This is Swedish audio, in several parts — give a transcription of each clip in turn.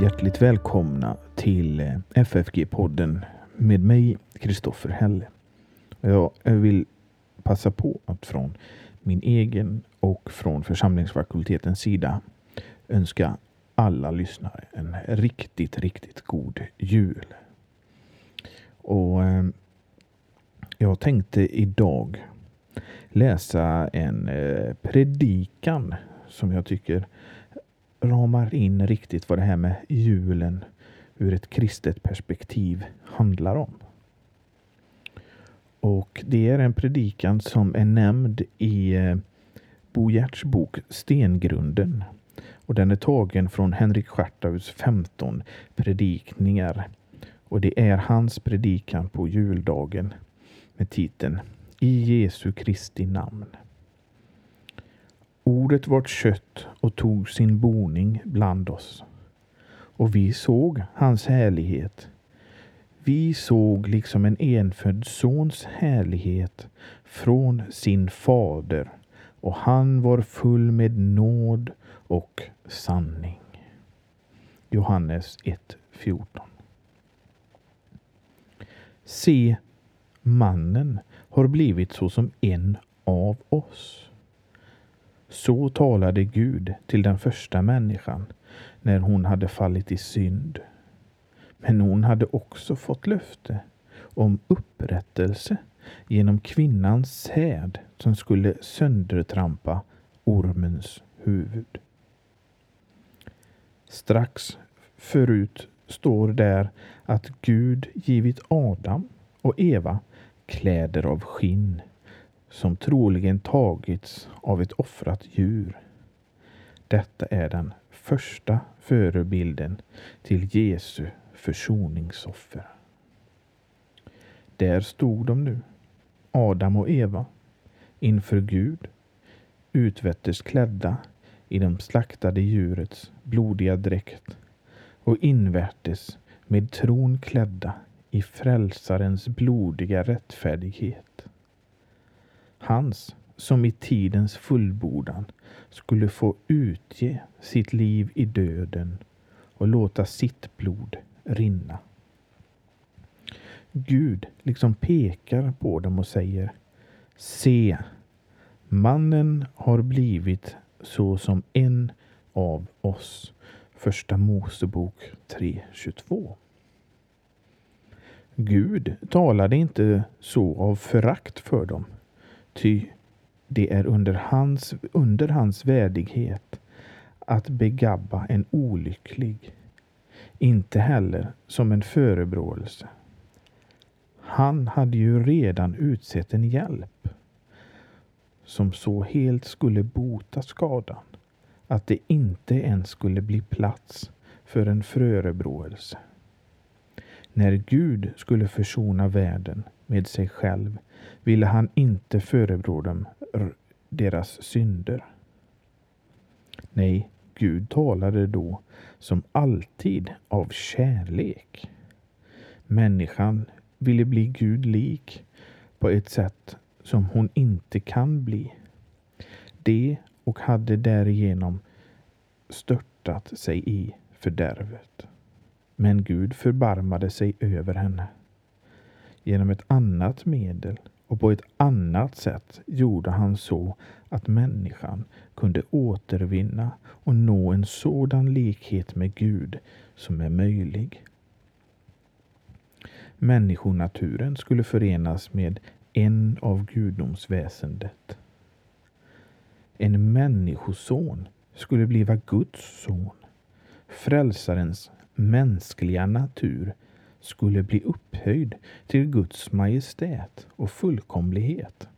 Hjärtligt välkomna till eh, FFG-podden med mig, Kristoffer Helle. Jag vill passa på att från min egen och från församlingsfakultetens sida önska alla lyssnare en riktigt, riktigt god jul. Och eh, jag tänkte idag läsa en eh, predikan som jag tycker ramar in riktigt vad det här med julen ur ett kristet perspektiv handlar om. Och det är en predikan som är nämnd i eh, Bo Giertz bok Stengrunden. Och den är tagen från Henrik Schartaus 15 predikningar. Och det är hans predikan på juldagen med titeln I Jesu Kristi namn. Ordet vart kött och tog sin boning bland oss. Och vi såg hans härlighet. Vi såg liksom en enfödd sons härlighet från sin fader och han var full med nåd och sanning. Johannes 1.14 Se, mannen har blivit såsom en av oss. Så talade Gud till den första människan när hon hade fallit i synd. Men hon hade också fått löfte om upprättelse genom kvinnans säd som skulle söndertrampa ormens huvud. Strax förut står där att Gud givit Adam och Eva kläder av skinn som troligen tagits av ett offrat djur. Detta är den första förebilden till Jesu försoningsoffer. Där stod de nu, Adam och Eva, inför Gud, utvätters klädda i de slaktade djurets blodiga dräkt och invärtes med tron klädda i frälsarens blodiga rättfärdighet. Hans som i tidens fullbordan skulle få utge sitt liv i döden och låta sitt blod rinna. Gud liksom pekar på dem och säger Se, mannen har blivit så som en av oss. Första Mosebok 3.22. Gud talade inte så av förakt för dem Ty det är under hans, under hans värdighet att begabba en olycklig, inte heller som en förebråelse. Han hade ju redan utsett en hjälp som så helt skulle bota skadan att det inte ens skulle bli plats för en förebråelse. När Gud skulle försona världen med sig själv ville han inte förebrå dem deras synder. Nej, Gud talade då som alltid av kärlek. Människan ville bli Gud lik på ett sätt som hon inte kan bli. Det och hade därigenom störtat sig i fördärvet. Men Gud förbarmade sig över henne. Genom ett annat medel och på ett annat sätt gjorde han så att människan kunde återvinna och nå en sådan likhet med Gud som är möjlig. Människonaturen skulle förenas med en av gudomsväsendet. En människoson skulle bliva Guds son. Frälsarens mänskliga natur skulle bli upphöjd till Guds majestät och fullkomlighet.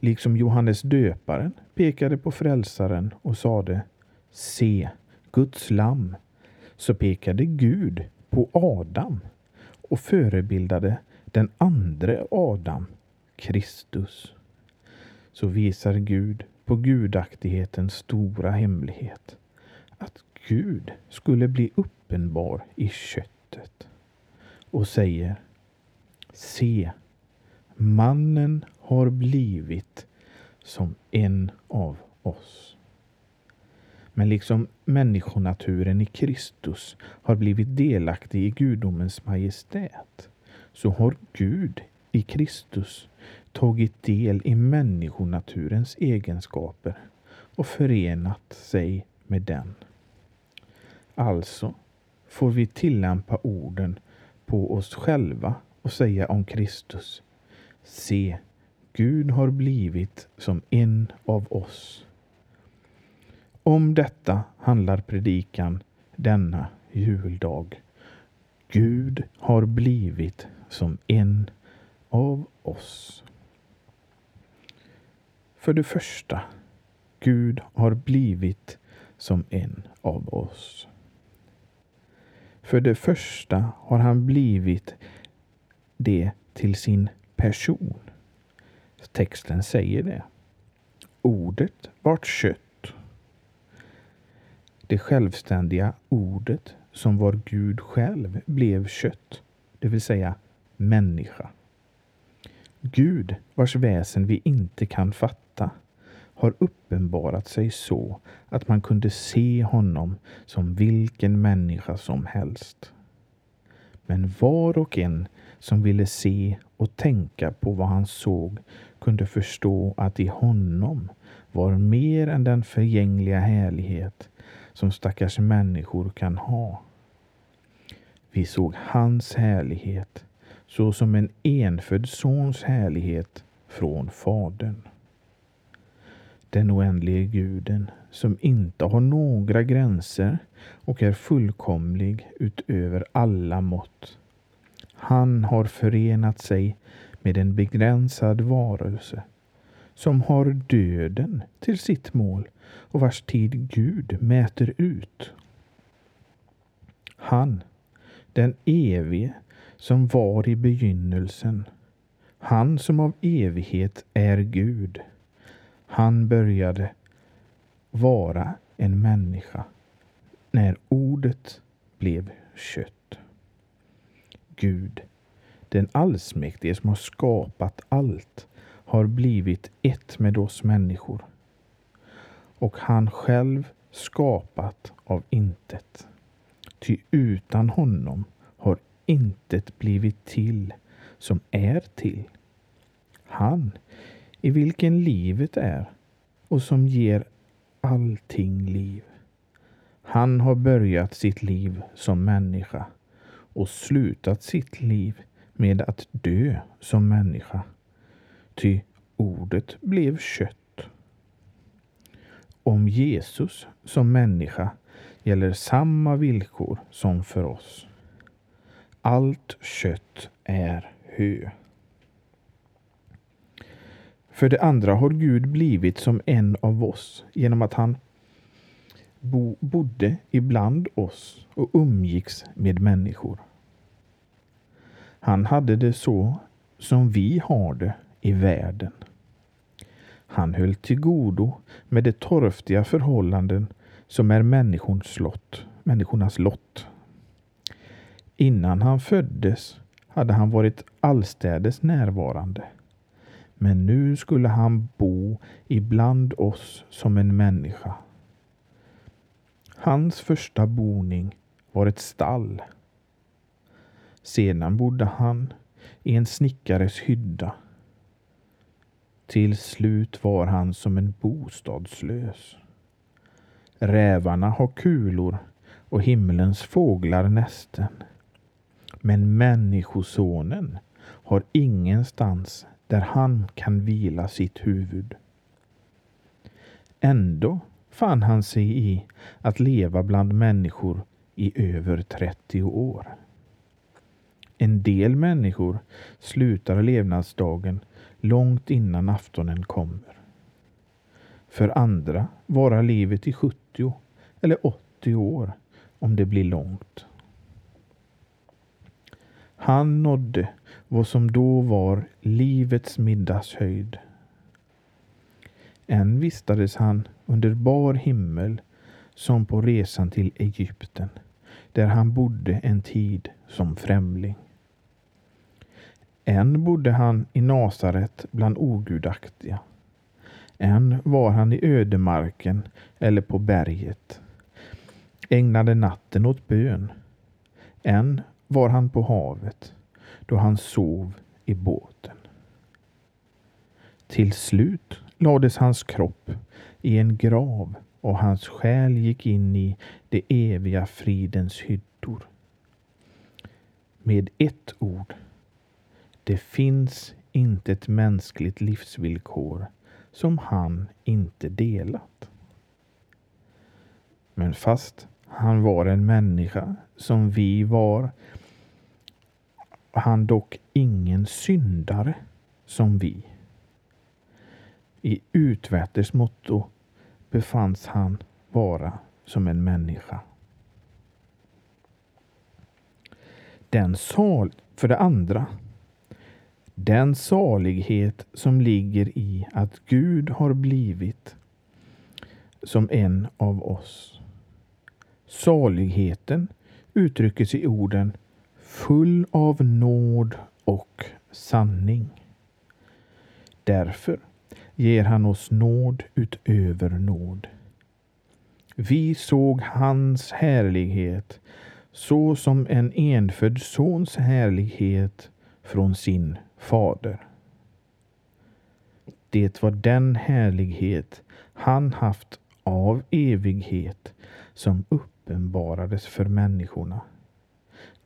Liksom Johannes döparen pekade på frälsaren och sade Se, Guds lamm, så pekade Gud på Adam och förebildade den andre Adam, Kristus. Så visar Gud på gudaktighetens stora hemlighet, att Gud skulle bli uppenbar i köttet. och säger Se, mannen har blivit som en av oss. Men liksom människonaturen i Kristus har blivit delaktig i gudomens majestät så har Gud i Kristus tagit del i människonaturens egenskaper och förenat sig med den. Alltså får vi tillämpa orden på oss själva och säga om Kristus. Se, Gud har blivit som en av oss. Om detta handlar predikan denna juldag. Gud har blivit som en av oss. För det första, Gud har blivit som en av oss. För det första har han blivit det till sin person. Texten säger det. Ordet vart kött. Det självständiga ordet som var Gud själv blev kött, det vill säga människa. Gud, vars väsen vi inte kan fatta, har uppenbarat sig så att man kunde se honom som vilken människa som helst. Men var och en som ville se och tänka på vad han såg kunde förstå att i honom var mer än den förgängliga härlighet som stackars människor kan ha. Vi såg hans härlighet så som en enfödd sons härlighet från Fadern. Den oändlige guden som inte har några gränser och är fullkomlig utöver alla mått. Han har förenat sig med en begränsad varelse som har döden till sitt mål och vars tid Gud mäter ut. Han, den evige, som var i begynnelsen, han som av evighet är Gud, han började vara en människa när ordet blev kött. Gud, den allsmäktige som har skapat allt, har blivit ett med oss människor. Och han själv skapat av intet. Ty utan honom har intet blivit till som är till. Han, i vilken livet är och som ger allting liv. Han har börjat sitt liv som människa och slutat sitt liv med att dö som människa. Ty ordet blev kött. Om Jesus som människa gäller samma villkor som för oss. Allt kött är hö. För det andra har Gud blivit som en av oss genom att han bo, bodde ibland oss och umgicks med människor. Han hade det så som vi har det i världen. Han höll till godo med de torftiga förhållanden som är människors lott, människornas lott. Innan han föddes hade han varit allstädes närvarande. Men nu skulle han bo ibland oss som en människa. Hans första boning var ett stall. Sedan bodde han i en snickares hydda. Till slut var han som en bostadslös. Rävarna har kulor och himlens fåglar nästen. Men Människosonen har ingenstans där han kan vila sitt huvud. Ändå fann han sig i att leva bland människor i över 30 år. En del människor slutar levnadsdagen långt innan aftonen kommer. För andra varar livet i 70 eller 80 år om det blir långt. Han nådde vad som då var livets middagshöjd. Än vistades han under bar himmel som på resan till Egypten, där han bodde en tid som främling. Än bodde han i Nasaret bland ogudaktiga. Än var han i ödemarken eller på berget. Ägnade natten åt bön. Än var han på havet då han sov i båten. Till slut lades hans kropp i en grav och hans själ gick in i det eviga fridens hyddor. Med ett ord. Det finns inte ett mänskligt livsvillkor som han inte delat. Men fast han var en människa som vi var, han dock ingen syndare som vi. I utvärtes motto befanns han vara som en människa. Den sal, för det andra, den salighet som ligger i att Gud har blivit som en av oss. Saligheten uttryckes i orden full av nåd och sanning. Därför ger han oss nåd utöver nåd. Vi såg hans härlighet så som en enfödd sons härlighet från sin fader. Det var den härlighet han haft av evighet som uppenbarades för människorna.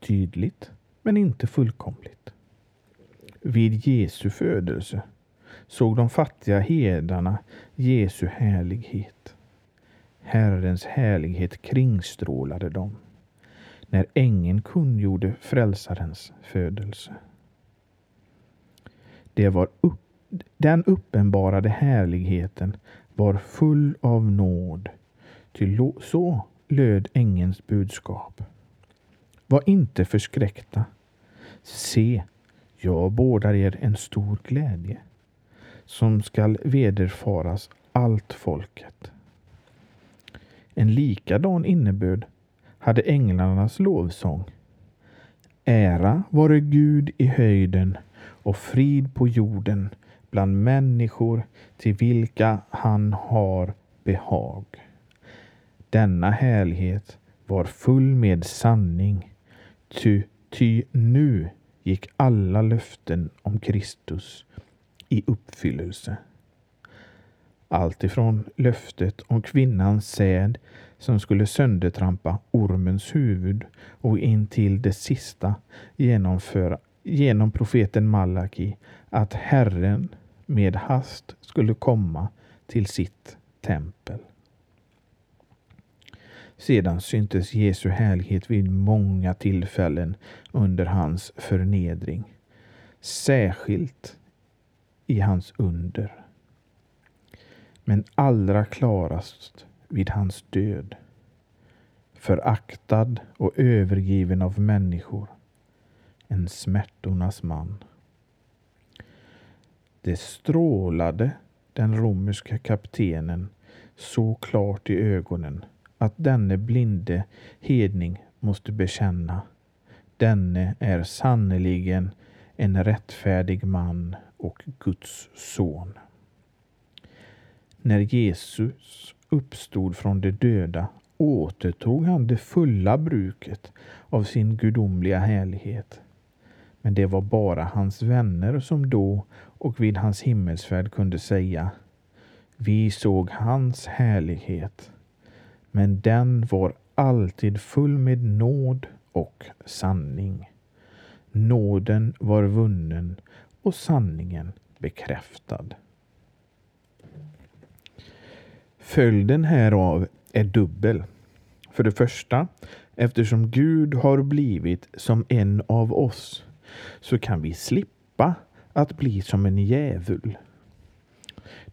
Tydligt, men inte fullkomligt. Vid Jesu födelse såg de fattiga hedarna Jesu härlighet. Herrens härlighet kringstrålade dem när ängeln kungjorde frälsarens födelse. Det var upp, den uppenbarade härligheten var full av nåd, till så löd ängelns budskap. Var inte förskräckta. Se, jag bådar er en stor glädje som skall vederfaras allt folket. En likadan innebörd hade änglarnas lovsång. Ära vare Gud i höjden och frid på jorden bland människor till vilka han har behag. Denna härlighet var full med sanning, ty, ty nu gick alla löften om Kristus i uppfyllelse. Alltifrån löftet om kvinnans säd som skulle söndertrampa ormens huvud och in till det sista genomföra, genom profeten Malaki att Herren med hast skulle komma till sitt tempel. Sedan syntes Jesu härlighet vid många tillfällen under hans förnedring, särskilt i hans under. Men allra klarast vid hans död. Föraktad och övergiven av människor. En smärtornas man. Det strålade den romerska kaptenen så klart i ögonen att denne blinde hedning måste bekänna denne är sannerligen en rättfärdig man och Guds son. När Jesus uppstod från de döda återtog han det fulla bruket av sin gudomliga härlighet. Men det var bara hans vänner som då och vid hans himmelsfärd kunde säga Vi såg hans härlighet. Men den var alltid full med nåd och sanning. Nåden var vunnen och sanningen bekräftad. Följden härav är dubbel. För det första, eftersom Gud har blivit som en av oss så kan vi slippa att bli som en djävul.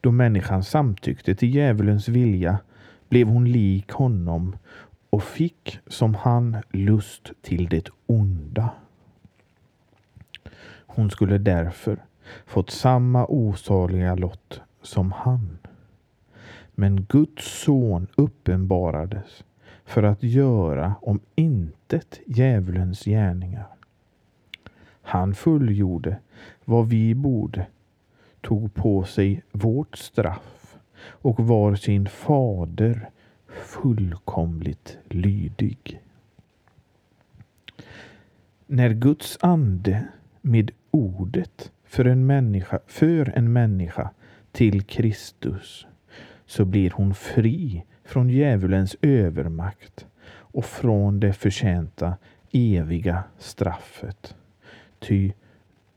Då människan samtyckte till djävulens vilja blev hon lik honom och fick som han lust till det onda. Hon skulle därför fått samma osaliga lott som han. Men Guds son uppenbarades för att göra om intet djävulens gärningar. Han fullgjorde vad vi borde, tog på sig vårt straff och var sin fader fullkomligt lydig. När Guds ande med ordet för en människa, för en människa till Kristus så blir hon fri från djävulens övermakt och från det förtjänta eviga straffet. Ty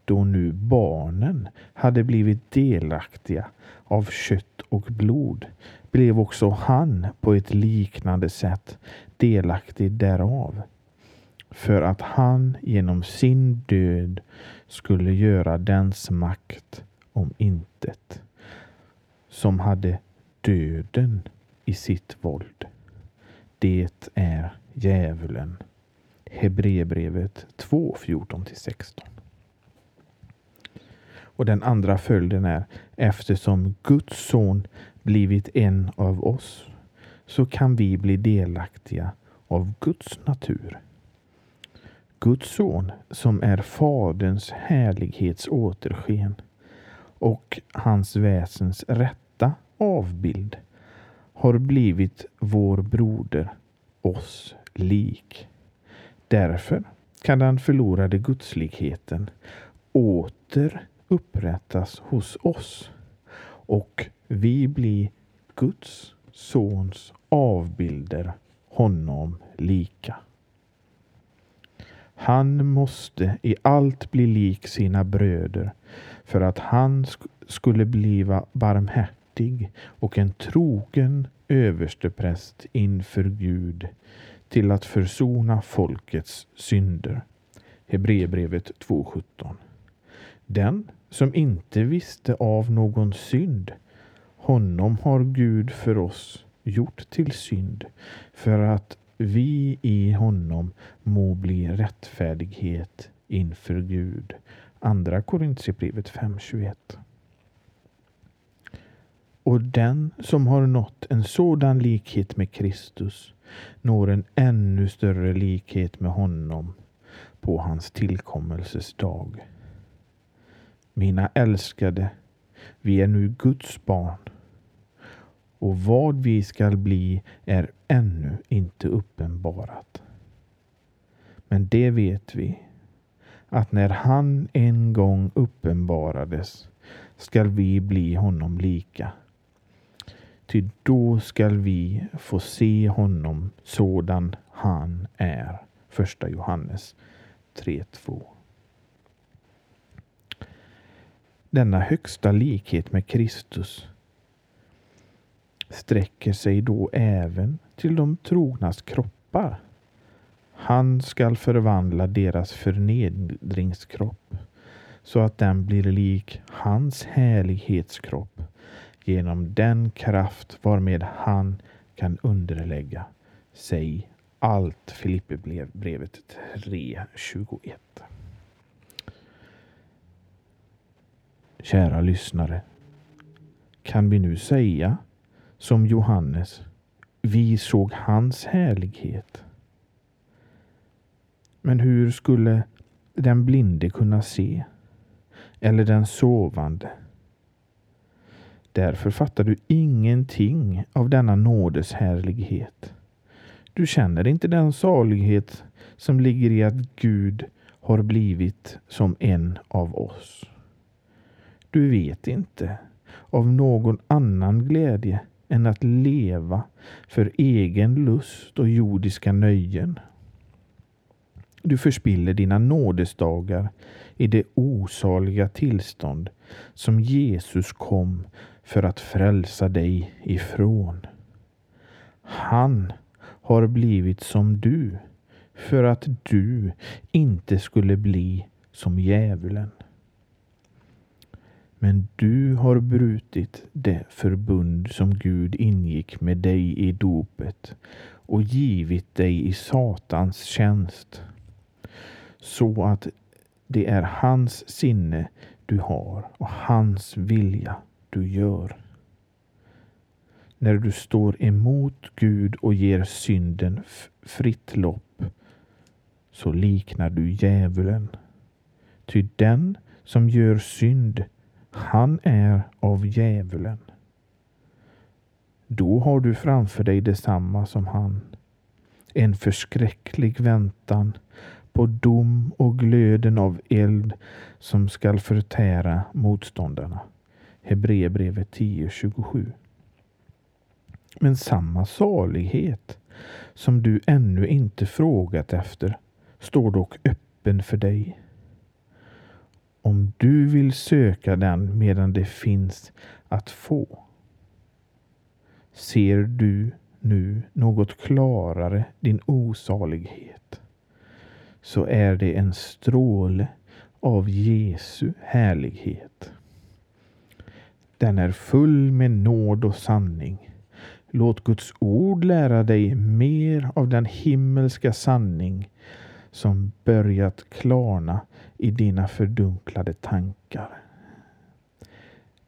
då nu barnen hade blivit delaktiga av kött och blod blev också han på ett liknande sätt delaktig därav. För att han genom sin död skulle göra dens makt om intet som hade döden i sitt våld. Det är djävulen. Hebreerbrevet 2, 14-16. Och den andra följden är eftersom Guds son blivit en av oss så kan vi bli delaktiga av Guds natur. Guds son som är Faderns härlighets återsken och hans väsens rätta avbild har blivit vår broder oss lik. Därför kan den förlorade gudslikheten åter upprättas hos oss och vi blir Guds sons avbilder honom lika. Han måste i allt bli lik sina bröder för att han sk skulle bliva barmhärtig och en trogen överstepräst inför Gud till att försona folkets synder. Hebreerbrevet 2.17. Den som inte visste av någon synd, honom har Gud för oss gjort till synd för att vi i honom må bli rättfärdighet inför Gud. Andra Korintierbrevet 5.21. Och den som har nått en sådan likhet med Kristus når en ännu större likhet med honom på hans tillkommelses dag. Mina älskade, vi är nu Guds barn och vad vi skall bli är ännu inte uppenbarat. Men det vet vi, att när han en gång uppenbarades skall vi bli honom lika. Ty då skall vi få se honom sådan han är. Första Johannes 3.2 Denna högsta likhet med Kristus sträcker sig då även till de trognas kroppar. Han skall förvandla deras förnedringskropp så att den blir lik hans härlighetskropp genom den kraft varmed han kan underlägga sig allt. Filipperbrevet 3.21. Kära lyssnare. Kan vi nu säga som Johannes, vi såg hans härlighet. Men hur skulle den blinde kunna se? Eller den sovande? Därför fattar du ingenting av denna nådes härlighet. Du känner inte den salighet som ligger i att Gud har blivit som en av oss. Du vet inte av någon annan glädje än att leva för egen lust och jordiska nöjen. Du förspiller dina nådesdagar i det osaliga tillstånd som Jesus kom för att frälsa dig ifrån. Han har blivit som du för att du inte skulle bli som djävulen. Men du har brutit det förbund som Gud ingick med dig i dopet och givit dig i Satans tjänst. Så att det är hans sinne du har och hans vilja du gör. När du står emot Gud och ger synden fritt lopp så liknar du djävulen. Ty den som gör synd, han är av djävulen. Då har du framför dig detsamma som han. En förskräcklig väntan på dom och glöden av eld som skall förtära motståndarna. Hebreerbrevet 10.27. Men samma salighet som du ännu inte frågat efter står dock öppen för dig. Om du vill söka den medan det finns att få. Ser du nu något klarare din osalighet så är det en stråle av Jesu härlighet. Den är full med nåd och sanning. Låt Guds ord lära dig mer av den himmelska sanning som börjat klarna i dina fördunklade tankar.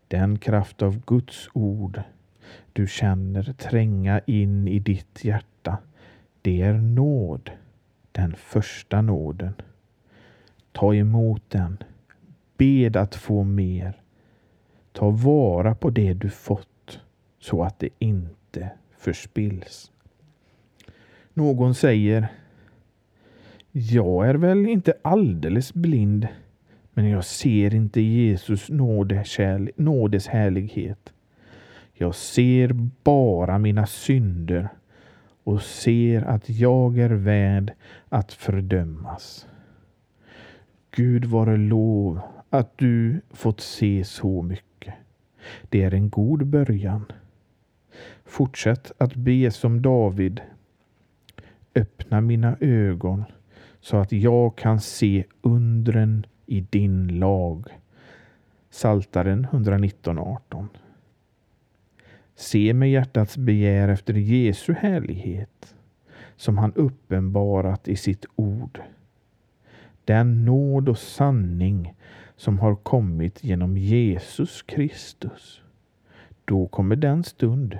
Den kraft av Guds ord du känner tränga in i ditt hjärta, det är nåd, den första nåden. Ta emot den. Bed att få mer. Ta vara på det du fått så att det inte förspills. Någon säger jag är väl inte alldeles blind, men jag ser inte Jesus nådes härlighet. Jag ser bara mina synder och ser att jag är värd att fördömas. Gud vare lov att du fått se så mycket. Det är en god början. Fortsätt att be som David. Öppna mina ögon så att jag kan se undren i din lag. Saltaren 119.18 Se med hjärtats begär efter Jesu härlighet som han uppenbarat i sitt ord. Den nåd och sanning som har kommit genom Jesus Kristus. Då kommer den stund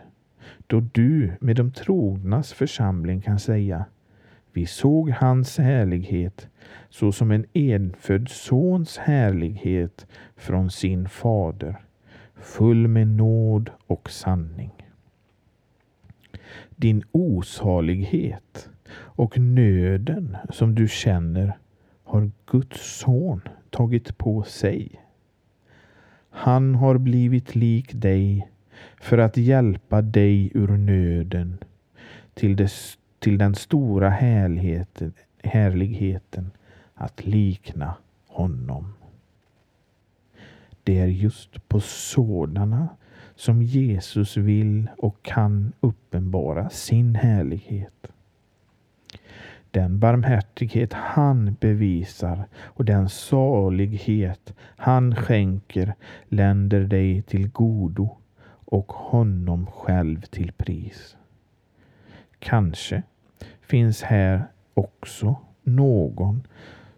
då du med de trognas församling kan säga vi såg hans härlighet så som en enfödd sons härlighet från sin fader full med nåd och sanning. Din osalighet och nöden som du känner har Guds son tagit på sig. Han har blivit lik dig för att hjälpa dig ur nöden till, det, till den stora härligheten, härligheten att likna honom. Det är just på sådana som Jesus vill och kan uppenbara sin härlighet. Den barmhärtighet han bevisar och den salighet han skänker länder dig till godo och honom själv till pris. Kanske finns här också någon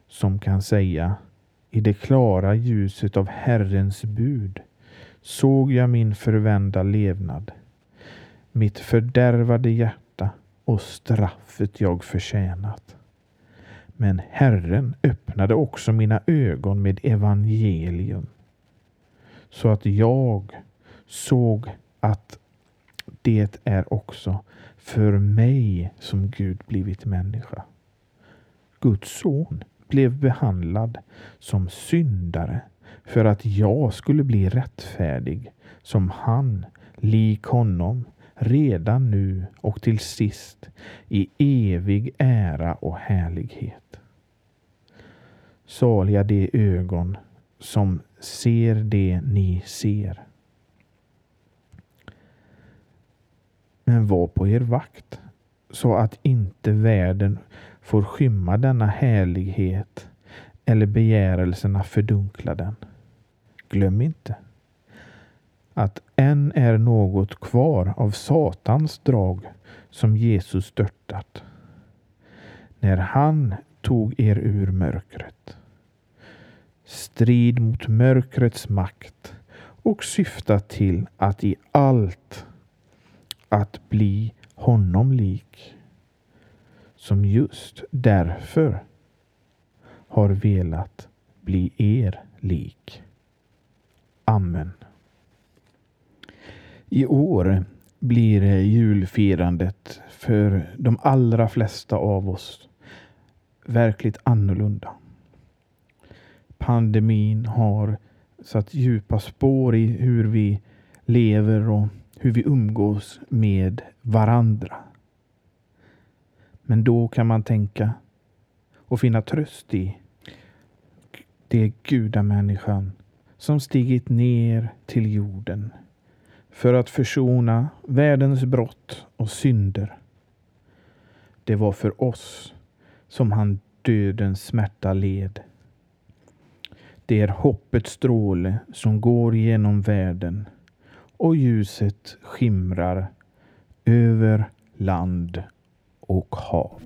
som kan säga i det klara ljuset av Herrens bud såg jag min förvända levnad, mitt fördärvade hjärta och straffet jag förtjänat. Men Herren öppnade också mina ögon med evangelium så att jag såg att det är också för mig som Gud blivit människa. Guds son blev behandlad som syndare för att jag skulle bli rättfärdig som han, lik honom, redan nu och till sist i evig ära och härlighet. Saliga de ögon som ser det ni ser. Men var på er vakt så att inte världen får skymma denna härlighet eller begärelserna fördunkla den. Glöm inte att än är något kvar av Satans drag som Jesus störtat. När han tog er ur mörkret. Strid mot mörkrets makt och syfta till att i allt att bli honom lik som just därför har velat bli er lik. Amen. I år blir julfirandet för de allra flesta av oss verkligt annorlunda. Pandemin har satt djupa spår i hur vi lever och hur vi umgås med varandra. Men då kan man tänka och finna tröst i det gudamänniskan som stigit ner till jorden för att försona världens brott och synder. Det var för oss som han dödens smärta led. Det är hoppets stråle som går genom världen och ljuset skimrar över land och hav.